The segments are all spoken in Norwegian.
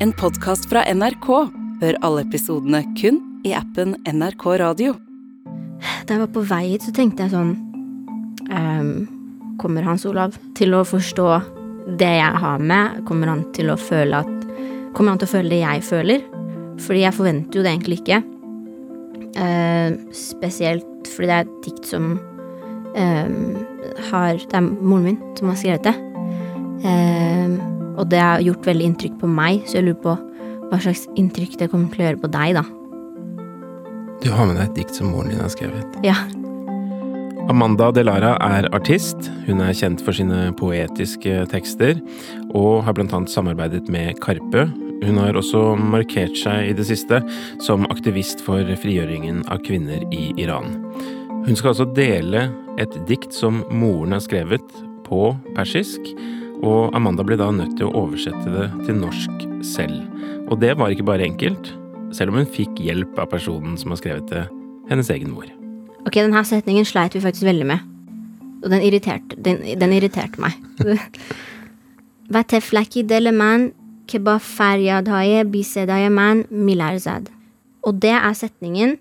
En podkast fra NRK. Hør alle episodene kun i appen NRK Radio. Da jeg var på vei hit, så tenkte jeg sånn um, Kommer Hans Olav til å forstå det jeg har med? Kommer han til å føle at Kommer han til å føle det jeg føler? Fordi jeg forventer jo det egentlig ikke. Uh, spesielt fordi det er et dikt som uh, har Det er moren min som har skrevet det. Ehm, og det har gjort veldig inntrykk på meg, så jeg lurer på hva slags inntrykk det kommer til å gjøre på deg, da. Du har med deg et dikt som moren din har skrevet. Ja. Amanda Delara er artist. Hun er kjent for sine poetiske tekster, og har annet samarbeidet med Karpe. Hun har også markert seg i det siste som aktivist for frigjøringen av kvinner i Iran. Hun skal altså dele et dikt som moren har skrevet, på persisk, og Amanda ble da nødt til å oversette det til norsk selv. Og det var ikke bare enkelt, selv om hun fikk hjelp av personen som har skrevet det, hennes egen mor. Ok, denne setningen sleit vi faktisk veldig med. Og den irriterte, den, den irriterte meg. Og det er setningen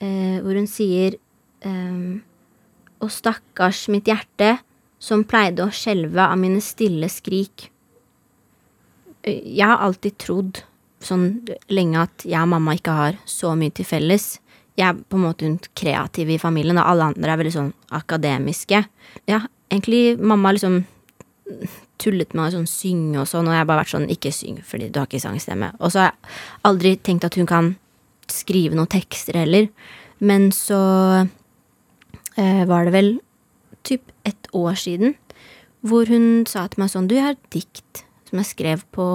eh, hvor hun sier eh, Og stakkars mitt hjerte, som pleide å skjelve av mine stille skrik. Jeg har alltid trodd sånn lenge at jeg og mamma ikke har så mye til felles. Jeg er på en måte hun kreative i familien, og alle andre er veldig sånn akademiske. Ja, egentlig mamma liksom tullet med å sånn synge og sånn, og jeg har bare vært sånn ikke syng, fordi du har ikke sangstemme. Og så har jeg aldri tenkt at hun kan skrive noen tekster heller. Men så eh, var det vel typ et år siden hvor hun sa til meg sånn Du, jeg har et dikt som jeg skrev på,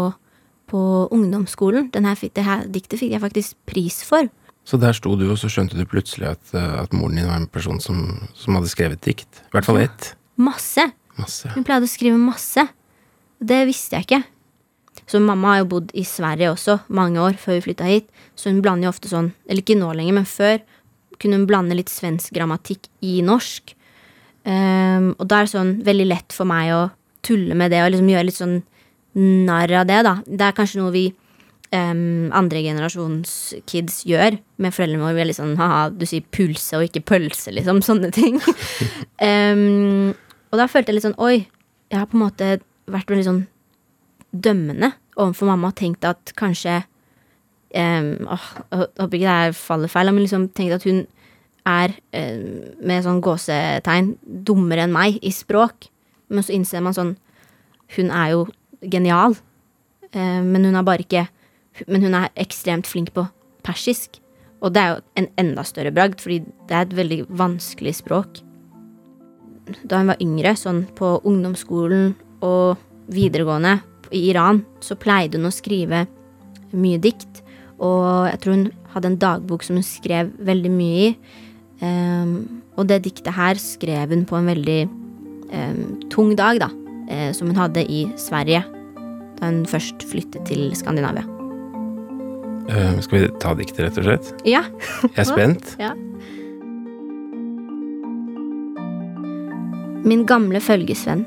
på ungdomsskolen. Denne, det her diktet fikk jeg faktisk pris for. Så der sto du, og så skjønte du plutselig at, eh, at moren din var en person som, som hadde skrevet dikt. I hvert fall ett. Masse. Masse. Hun pleide å skrive masse. Det visste jeg ikke. Så mamma har jo bodd i Sverige også mange år før vi flytta hit, så hun blander jo ofte sånn, eller ikke nå lenger, men før kunne hun blande litt svensk grammatikk i norsk. Ehm, og da er det sånn veldig lett for meg å tulle med det og liksom gjøre litt sånn narr av det, da. Det er kanskje noe vi um, andre generasjons kids gjør med foreldrene våre. Vi er litt sånn ha-ha, du sier pulse og ikke pølse, liksom. Sånne ting. um, og da følte jeg litt sånn oi, jeg har på en måte vært veldig sånn dømmende overfor mamma og tenkt at kanskje um, åh, Jeg håper ikke det her faller feil, men liksom tenkt at hun er, med sånn gåsetegn, dummere enn meg i språk. Men så innser man sånn Hun er jo genial, eh, men hun er bare ikke Men hun er ekstremt flink på persisk. Og det er jo en enda større bragd, fordi det er et veldig vanskelig språk. Da hun var yngre, sånn på ungdomsskolen og videregående i Iran, så pleide hun å skrive mye dikt. Og jeg tror hun hadde en dagbok som hun skrev veldig mye i. Ehm, og det diktet her skrev hun på en veldig um, tung dag, da. eh, som hun hadde i Sverige. Da hun først flyttet til Skandinavia. Uh, skal vi ta diktet, rett og slett? Ja. Jeg er spent. Ja. Min gamle følgesvenn.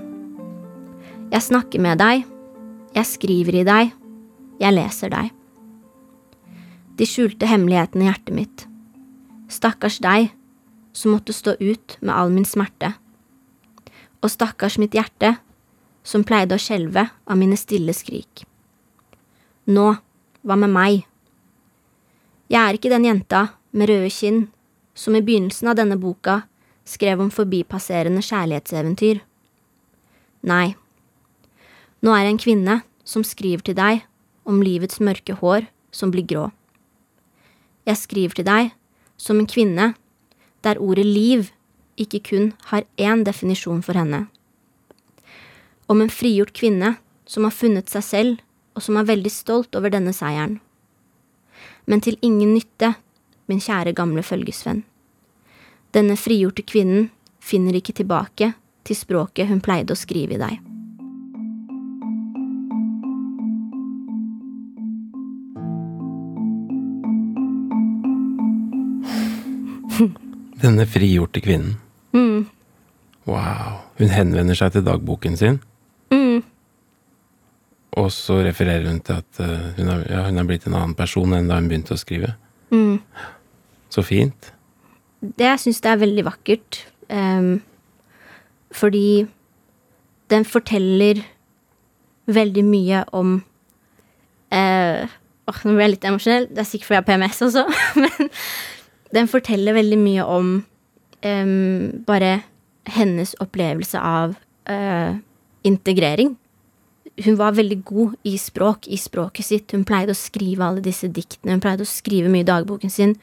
Jeg snakker med deg, jeg skriver i deg, jeg leser deg. De skjulte hemmelighetene i hjertet mitt. Stakkars deg, som måtte stå ut med all min smerte. Og stakkars mitt hjerte, som pleide å skjelve av mine stille skrik. Nå, hva med meg? Jeg er ikke den jenta med røde kinn som i begynnelsen av denne boka skrev om forbipasserende kjærlighetseventyr. Nei, nå er jeg en kvinne som skriver til deg om livets mørke hår som blir grå. Jeg skriver til deg som en kvinne der ordet liv ikke kun har én definisjon for henne. Om en frigjort kvinne som har funnet seg selv, og som er veldig stolt over denne seieren. Men til ingen nytte, min kjære gamle følgesvenn. Denne frigjorte kvinnen finner ikke tilbake til språket hun pleide å skrive i deg. Denne frigjorte kvinnen. Mm. Wow. Hun henvender seg til dagboken sin, Mm. og så refererer hun til at eh, hun har, ja, hun har blitt en annen person enn da hun begynte å skrive. Mm. Så fint. Det jeg syns det er veldig vakkert. Um, fordi den forteller veldig mye om uh, åh, Nå ble jeg litt emosjonell. Det er sikkert fordi jeg har PMS også. Men den forteller veldig mye om um, bare hennes opplevelse av uh, integrering. Hun var veldig god i språk, i språket sitt. Hun pleide å skrive alle disse diktene. Hun pleide å skrive mye i dagboken sin.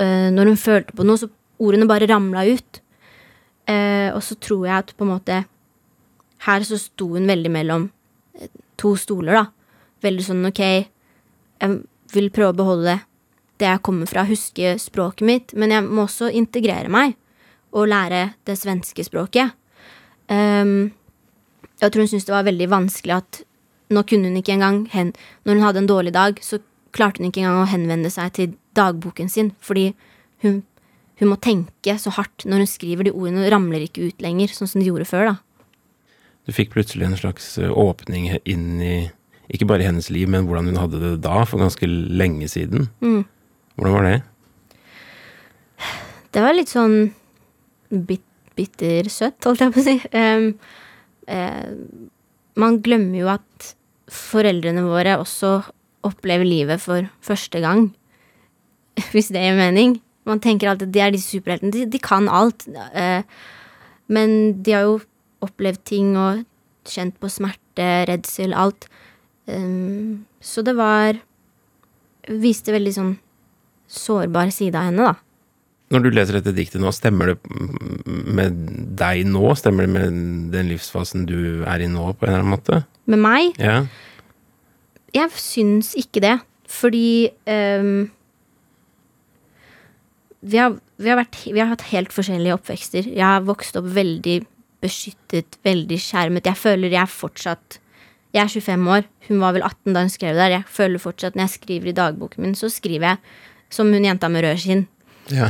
Uh, når hun følte på noe, så ordene bare ramla ut. Uh, og så tror jeg at på en måte Her så sto hun veldig mellom to stoler, da. Veldig sånn ok, jeg vil prøve å beholde det jeg kommer fra, huske språket mitt, men jeg må også integrere meg og lære det svenske språket. Um, jeg tror hun syntes det var veldig vanskelig at nå kunne hun ikke engang hen, Når hun hadde en dårlig dag, så klarte hun ikke engang å henvende seg til dagboken sin, fordi hun, hun må tenke så hardt når hun skriver. De ordene ramler ikke ut lenger, sånn som de gjorde før, da. Du fikk plutselig en slags eh, åpning inn i ikke bare hennes liv, men hvordan hun hadde det da, for ganske lenge siden. Mm. Hvordan var det? Det var litt sånn bit, bittersøtt, holdt jeg på å si. Um, eh, man glemmer jo at foreldrene våre også opplever livet for første gang. Hvis det gir mening. Man tenker alltid at de er disse superheltene. De, de kan alt. Uh, men de har jo opplevd ting og kjent på smerte, redsel, alt. Um, så det var Viste veldig sånn sårbar side av henne, da. Når du leser dette diktet nå, stemmer det med deg nå? Stemmer det med den livsfasen du er i nå, på en eller annen måte? Med meg Ja. Jeg syns ikke det, fordi um, vi, har, vi, har vært, vi har hatt helt forskjellige oppvekster. Jeg har vokst opp veldig beskyttet, veldig skjermet. Jeg føler jeg fortsatt Jeg er 25 år, hun var vel 18 da hun skrev der. Jeg føler fortsatt når jeg skriver i dagboken min, så skriver jeg som hun jenta med rød skinn. ja.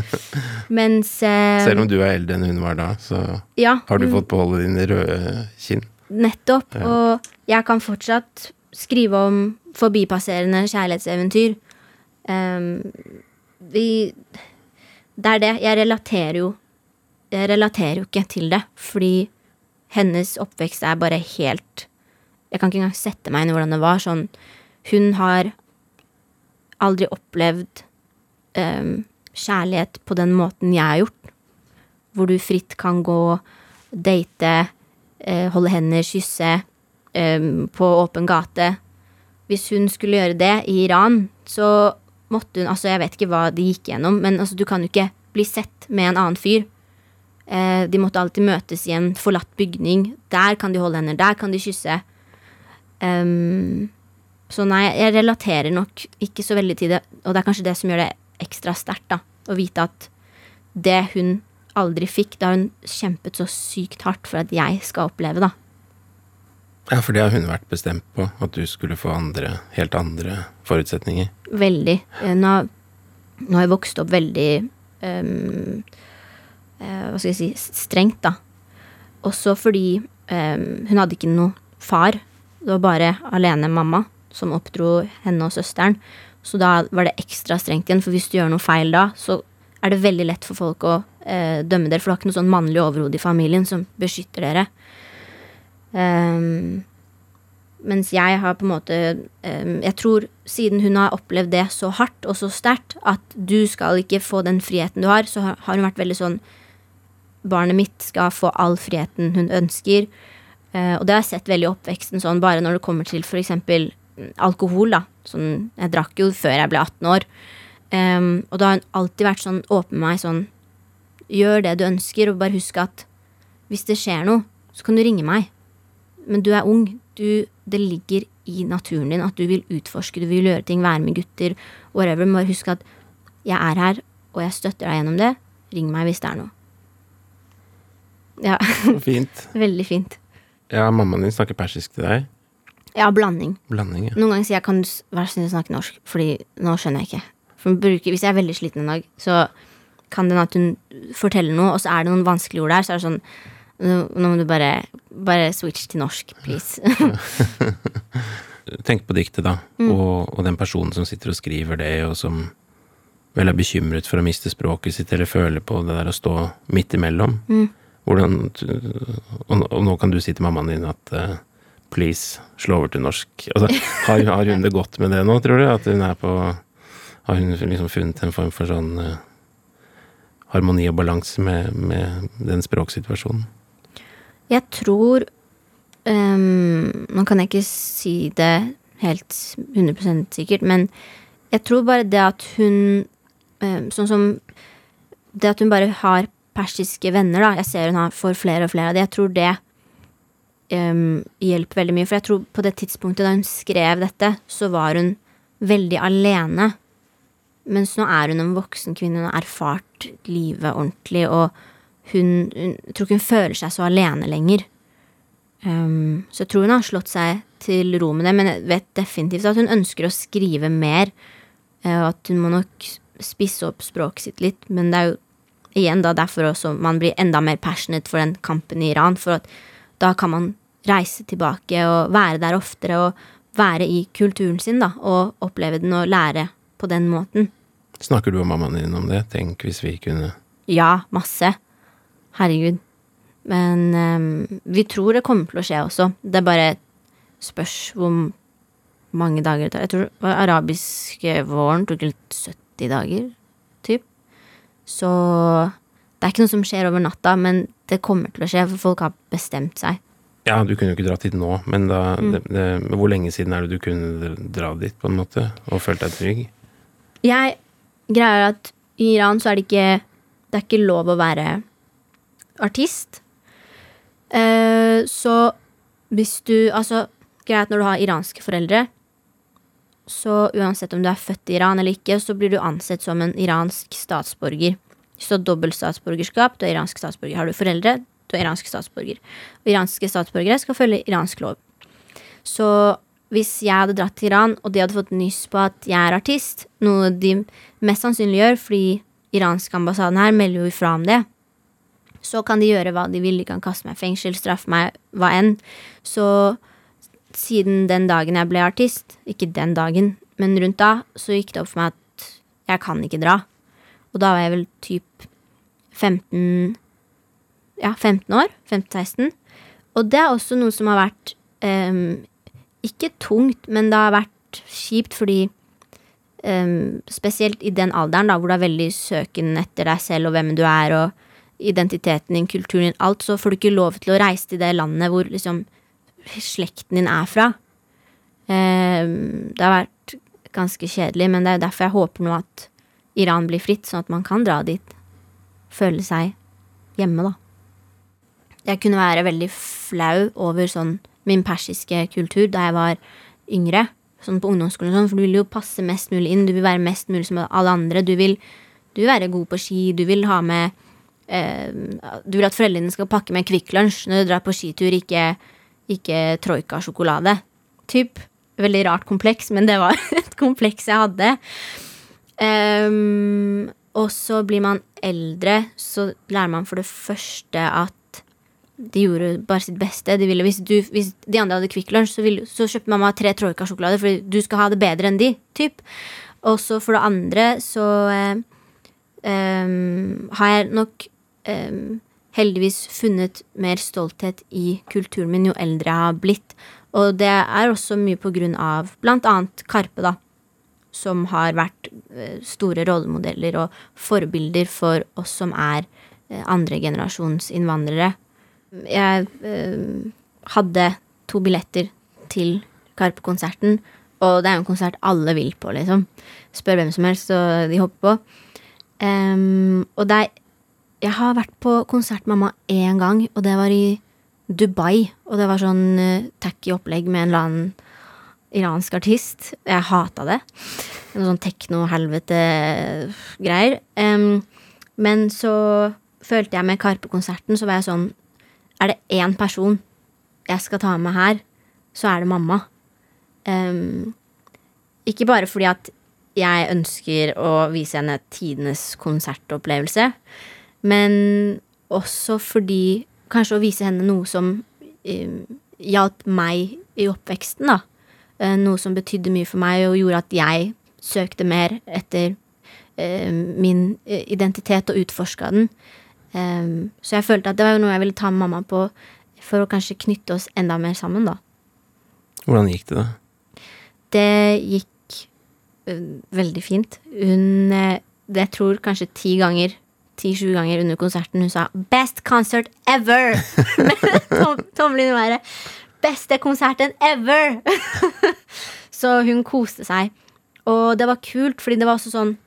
Mens eh, Selv om du er eldre enn hun var da, så ja, har du fått beholde dine røde kinn. Nettopp. Ja. Og jeg kan fortsatt skrive om forbipasserende kjærlighetseventyr. Um, vi Det er det. Jeg relaterer jo Jeg relaterer jo ikke til det, fordi hennes oppvekst er bare helt Jeg kan ikke engang sette meg inn i hvordan det var. Sånn Hun har aldri opplevd um, kjærlighet på den måten jeg har gjort. Hvor du fritt kan gå, date, uh, holde hender, kysse um, på åpen gate. Hvis hun skulle gjøre det i Iran, så måtte hun Altså, jeg vet ikke hva de gikk gjennom, men altså, du kan jo ikke bli sett med en annen fyr. Uh, de måtte alltid møtes i en forlatt bygning. Der kan de holde hender, der kan de kysse. Ehm, så nei, jeg relaterer nok ikke så veldig til det, og det er kanskje det som gjør det ekstra sterkt, da. Å vite at det hun aldri fikk, det har hun kjempet så sykt hardt for at jeg skal oppleve, da. Ja, for det har hun vært bestemt på, at du skulle få andre, helt andre forutsetninger. Veldig. Eh, Nå, nå har jeg vokst opp veldig um, Hva skal jeg si strengt, da. Også fordi um, hun hadde ikke noe far. Det var bare alene mamma som oppdro henne og søsteren. Så da var det ekstra strengt igjen, for hvis du gjør noe feil da, så er det veldig lett for folk å eh, dømme dere, for du har ikke noe sånn mannlig overhode i familien som beskytter dere. Um, mens jeg har på en måte um, Jeg tror siden hun har opplevd det så hardt og så sterkt, at du skal ikke få den friheten du har, så har hun vært veldig sånn Barnet mitt skal få all friheten hun ønsker. Uh, og det har jeg sett veldig i oppveksten, sånn bare når det kommer til mm, alkohol, da. Sånn, jeg drakk jo før jeg ble 18 år. Um, og da har hun alltid vært sånn åpen med meg sånn Gjør det du ønsker, og bare husk at hvis det skjer noe, så kan du ringe meg. Men du er ung. Du, det ligger i naturen din at du vil utforske, du vil gjøre ting, være med gutter, whatever. Men bare husk at jeg er her, og jeg støtter deg gjennom det. Ring meg hvis det er noe. Ja, Fint. veldig fint. Ja, mammaen din snakker persisk til deg. Ja, blanding. Blanding, ja. Noen ganger sier jeg kan du s- snill snakke norsk, fordi nå skjønner jeg ikke. For hun bruker, Hvis jeg er veldig sliten en dag, så kan det hende at hun forteller noe, og så er det noen vanskelige ord der, så er det sånn Nå, nå må du bare, bare switch til norsk, please. Tenk på diktet, da, og, og den personen som sitter og skriver det, og som vel er bekymret for å miste språket sitt, eller føler på det der å stå midt imellom. Hvordan og, og nå kan du si til mammaen din at eh, please, slå over til norsk. Altså, har, har hun det godt med det nå, tror du? At hun er på Har hun liksom funnet en form for sånn uh, harmoni og balanse med, med den språksituasjonen? Jeg tror um, Nå kan jeg ikke si det helt 100% sikkert, men jeg tror bare det at hun um, Sånn som Det at hun bare har persiske venner, da. Jeg ser hun har får flere og flere av det. Jeg tror det ehm, hjelper veldig mye. For jeg tror på det tidspunktet da hun skrev dette, så var hun veldig alene. Mens nå er hun en voksen kvinne, hun har erfart livet ordentlig, og hun, hun Jeg tror ikke hun føler seg så alene lenger. Um, så jeg tror hun har slått seg til ro med det, men jeg vet definitivt at hun ønsker å skrive mer. eh, Og at hun må nok spisse opp språket sitt litt, men det er jo igjen da derfor også man blir enda mer passionate for den kampen i Iran. For at da kan man reise tilbake og være der oftere og være i kulturen sin, da, og oppleve den og lære på den måten. Snakker du og mammaen din om det? Tenk hvis vi kunne Ja, masse. Herregud. Men um, vi tror det kommer til å skje også. Det er bare spørs hvor mange dager det tar. Jeg tror det var arabiske våren tok litt 70 dager, typ. Så det er ikke noe som skjer over natta, men det kommer til å skje, for folk har bestemt seg. Ja, du kunne jo ikke dratt dit nå, men da det, det, Hvor lenge siden er det du kunne dra dit, på en måte, og følt deg trygg? Jeg greier at i Iran så er det ikke Det er ikke lov å være artist. Eh, så hvis du Altså, greit når du har iranske foreldre, så uansett om du er født i Iran eller ikke, så blir du ansett som en iransk statsborger. Så dobbelt statsborgerskap, du er iransk statsborger. Har du foreldre, du er iransk statsborger. Og iranske statsborgere skal følge iransk lov. Så hvis jeg hadde dratt til Iran, og de hadde fått nyss på at jeg er artist, noe de mest sannsynlig gjør, fordi iranske ambassaden her melder jo ifra om det, så kan de gjøre hva de vil. De kan kaste meg i fengsel, straffe meg, hva enn. Så siden den dagen jeg ble artist, ikke den dagen, men rundt da, så gikk det opp for meg at jeg kan ikke dra. Og da var jeg vel typ 15 Ja, 15 år. 15-16. Og det er også noe som har vært um, ikke tungt, men det har vært kjipt fordi um, Spesielt i den alderen, da, hvor du er veldig søken etter deg selv og hvem du er, og identiteten din, kulturen din, alt, så får du ikke lov til å reise til det landet hvor liksom slekten din er fra. Um, det har vært ganske kjedelig, men det er derfor jeg håper nå at Iran blir fritt, sånn at man kan dra dit. Føle seg hjemme, da. Jeg kunne være veldig flau over sånn min persiske kultur da jeg var yngre. Sånn på ungdomsskolen og sånn, for du vil jo passe mest mulig inn. Du vil være mest mulig som alle andre. Du vil, du vil være god på ski. Du vil ha med eh, Du vil at foreldrene skal pakke med Kvikk Lunsj når du drar på skitur, ikke, ikke Troika-sjokolade. Typ. Veldig rart kompleks, men det var et kompleks jeg hadde. Um, og så blir man eldre, så lærer man for det første at de gjorde bare sitt beste. De ville, hvis, du, hvis de andre hadde Kvikk Lunsj, så, så kjøpte mamma tre Troika-sjokolader fordi du skal ha det bedre enn de. Typ. Og så for det andre så eh, eh, har jeg nok eh, heldigvis funnet mer stolthet i kulturen min jo eldre jeg har blitt. Og det er også mye på grunn av blant annet Karpe, da. Som har vært eh, store rollemodeller og forbilder for oss som er andre andregenerasjons innvandrere. Jeg eh, hadde to billetter til Karpe-konserten, og det er jo en konsert alle vil på, liksom. Spør hvem som helst, og de hopper på. Um, og det er Jeg har vært på konsert med mamma én gang, og det var i Dubai. Og det var sånn uh, tacky opplegg med en eller annen iransk artist. Jeg hata det. Noe sånn tekno-helvete-greier. Um, men så følte jeg med Karpe-konserten, så var jeg sånn Er det én person jeg skal ta med her, så er det mamma. Um, ikke bare fordi at jeg ønsker å vise henne tidenes konsertopplevelse, men også fordi kanskje å vise henne noe som um, hjalp meg i oppveksten, da. Eh, noe som betydde mye for meg og gjorde at jeg søkte mer etter uh, min eh, identitet og utforska den. Eh, så jeg følte at det var noe jeg ville ta med mamma på for å kanskje knytte oss enda mer sammen, da. Hvordan gikk det, da? Det gikk uh, veldig fint. Hun det Jeg tror kanskje ti ganger ti-sju ganger under konserten hun sa 'Best concert ever!' Tom, tomlene i været. Beste konserten ever! så hun koste seg. Og det var kult, fordi det var også sånn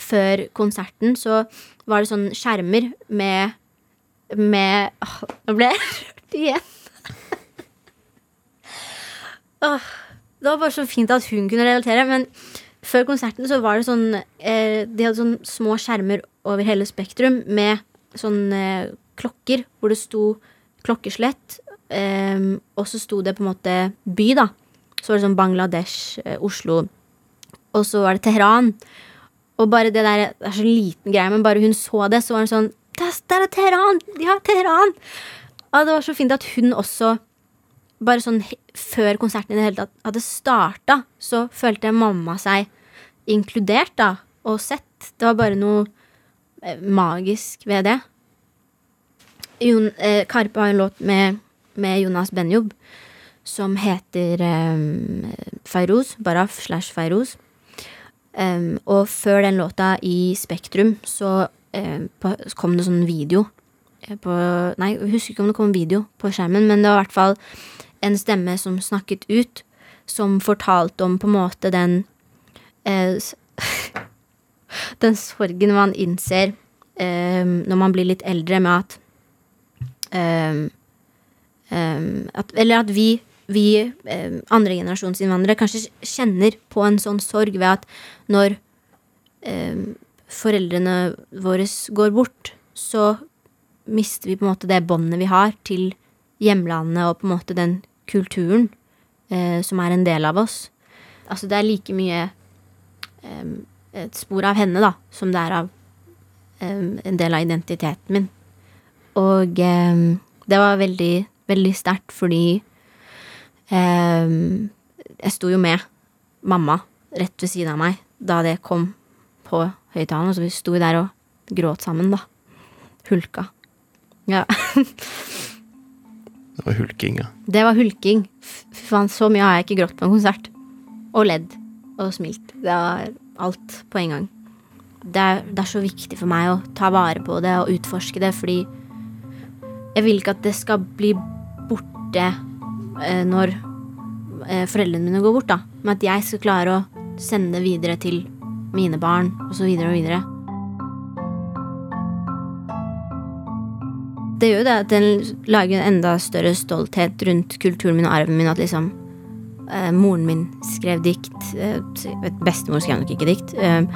Før konserten så var det sånn skjermer med Med Nå ble jeg rørt igjen. Åh, det var bare så fint at hun kunne relatere. Men før konserten så var det sånn eh, De hadde sånn små skjermer over hele Spektrum med sånn eh, klokker hvor det sto klokkeslett. Eh, og så sto det på en måte by, da. Så var det sånn Bangladesh, eh, Oslo. Og så var det Teheran. Og bare det der Det er så liten greie, men bare hun så det, så var hun sånn Der, er Teheran! Ja, Teheran! Og det var så fint at hun også bare sånn før konserten i det hele tatt hadde starta, så følte mamma seg inkludert, da, og sett. Det var bare noe eh, magisk ved det. Jon, eh, Karpe har en låt med, med Jonas Benjob som heter eh, Feiroz. Baraf slash Feiroz. Og før den låta i Spektrum så på, kom det sånn video eh, på Nei, jeg husker ikke om det kom video på skjermen, men det var i hvert fall en stemme som snakket ut, som fortalte om på en måte den eh, Den sorgen man innser eh, når man blir litt eldre, med at eh, at, Eller at vi, vi eh, andregenerasjonsinnvandrere kanskje kjenner på en sånn sorg ved at når eh, foreldrene våre går bort, så mister vi på en måte det båndet vi har til hjemlandet og på en måte den kulturen eh, som er en del av oss. Altså det er like mye eh, et spor av henne da, som det er av em, en del av identiteten min. Og em, det var veldig, veldig sterkt fordi jeg sto jo med mamma rett ved siden av meg da det kom på høyttaleren, så vi sto der og gråt sammen, da. Hulka. Ja. Det var hulking, ja. Det var hulking. Fy faen, så mye har jeg ikke grått på en konsert. Og ledd. Og smilt. Det var alt på en gang. Det er, det er så viktig for meg å ta vare på det og utforske det, fordi jeg vil ikke at det skal bli borte når eh, foreldrene mine går bort, da. Med at jeg skal klare å sende det videre til mine barn, og så videre og videre. det gjør jo det at den lager en enda større stolthet rundt kulturen min og arven min. At liksom eh, moren min skrev dikt. Eh, bestemor skrev nok ikke dikt. Eh,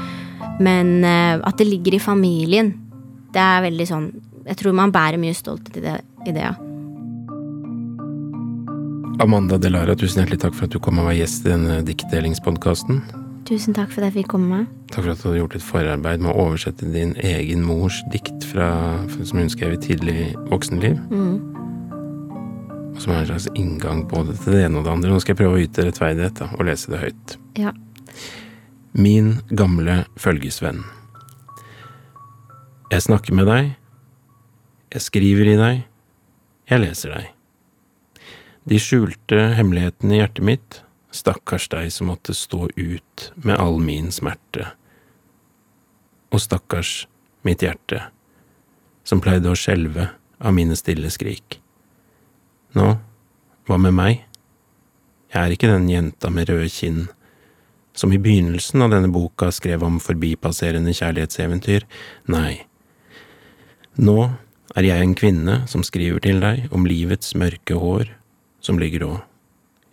men eh, at det ligger i familien, det er veldig sånn Jeg tror man bærer mye stolthet i det. I det ja. Amanda Delara, tusen hjertelig takk for at du kom og var gjest i denne diktdelingspodkasten. Tusen takk for at jeg fikk komme. Takk for at du hadde gjort et forarbeid med å oversette din egen mors dikt fra, som hun skrev i tidlig voksenliv. Mm. Og som er en slags inngang både til det ene og det andre. Nå skal jeg prøve å yte rettferdighet da, og lese det høyt. Ja. Min gamle følgesvenn. Jeg snakker med deg. Jeg skriver i deg. Jeg leser deg. De skjulte hemmelighetene i hjertet mitt, stakkars deg som måtte stå ut med all min smerte. Og stakkars mitt hjerte, som pleide å skjelve av mine stille skrik. Nå, hva med meg? Jeg er ikke den jenta med røde kinn som i begynnelsen av denne boka skrev om forbipasserende kjærlighetseventyr. Nei. Nå er jeg en kvinne som skriver til deg om livets mørke hår som ligger grå.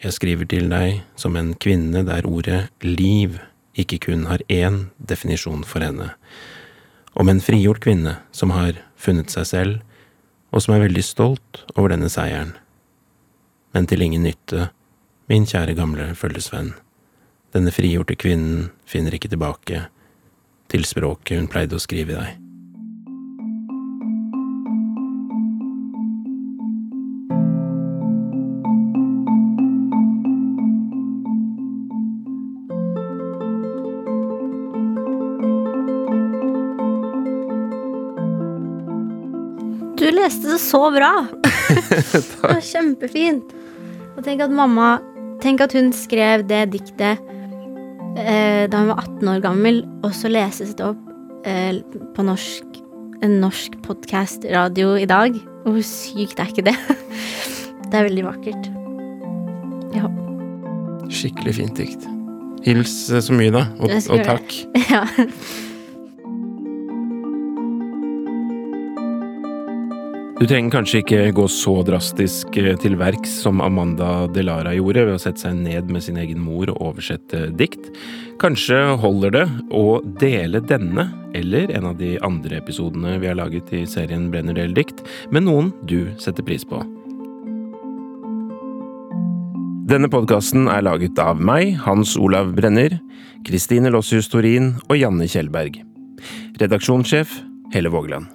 Jeg skriver til deg som en kvinne der ordet liv ikke kun har én definisjon for henne. Om en frigjort kvinne som har funnet seg selv, og som er veldig stolt over denne seieren. Men til ingen nytte, min kjære gamle følgesvenn. Denne frigjorte kvinnen finner ikke tilbake til språket hun pleide å skrive deg. Du leste det så bra! det var kjempefint. Og tenk at mamma Tenk at hun skrev det diktet eh, da hun var 18 år gammel, og så leses det opp eh, på norsk en norsk podkast-radio i dag. Hvor sykt er ikke det? Det er veldig vakkert. Ja. Skikkelig fint dikt. Hils så mye, da. Og, og takk. ja. Du trenger kanskje ikke gå så drastisk eh, til verks som Amanda Delara gjorde, ved å sette seg ned med sin egen mor og oversette dikt. Kanskje holder det å dele denne, eller en av de andre episodene vi har laget i serien Brenner del dikt, med noen du setter pris på. Denne podkasten er laget av meg, Hans Olav Brenner, Kristine Lossius Torin og Janne Kjellberg. Redaksjonssjef Helle Vågland.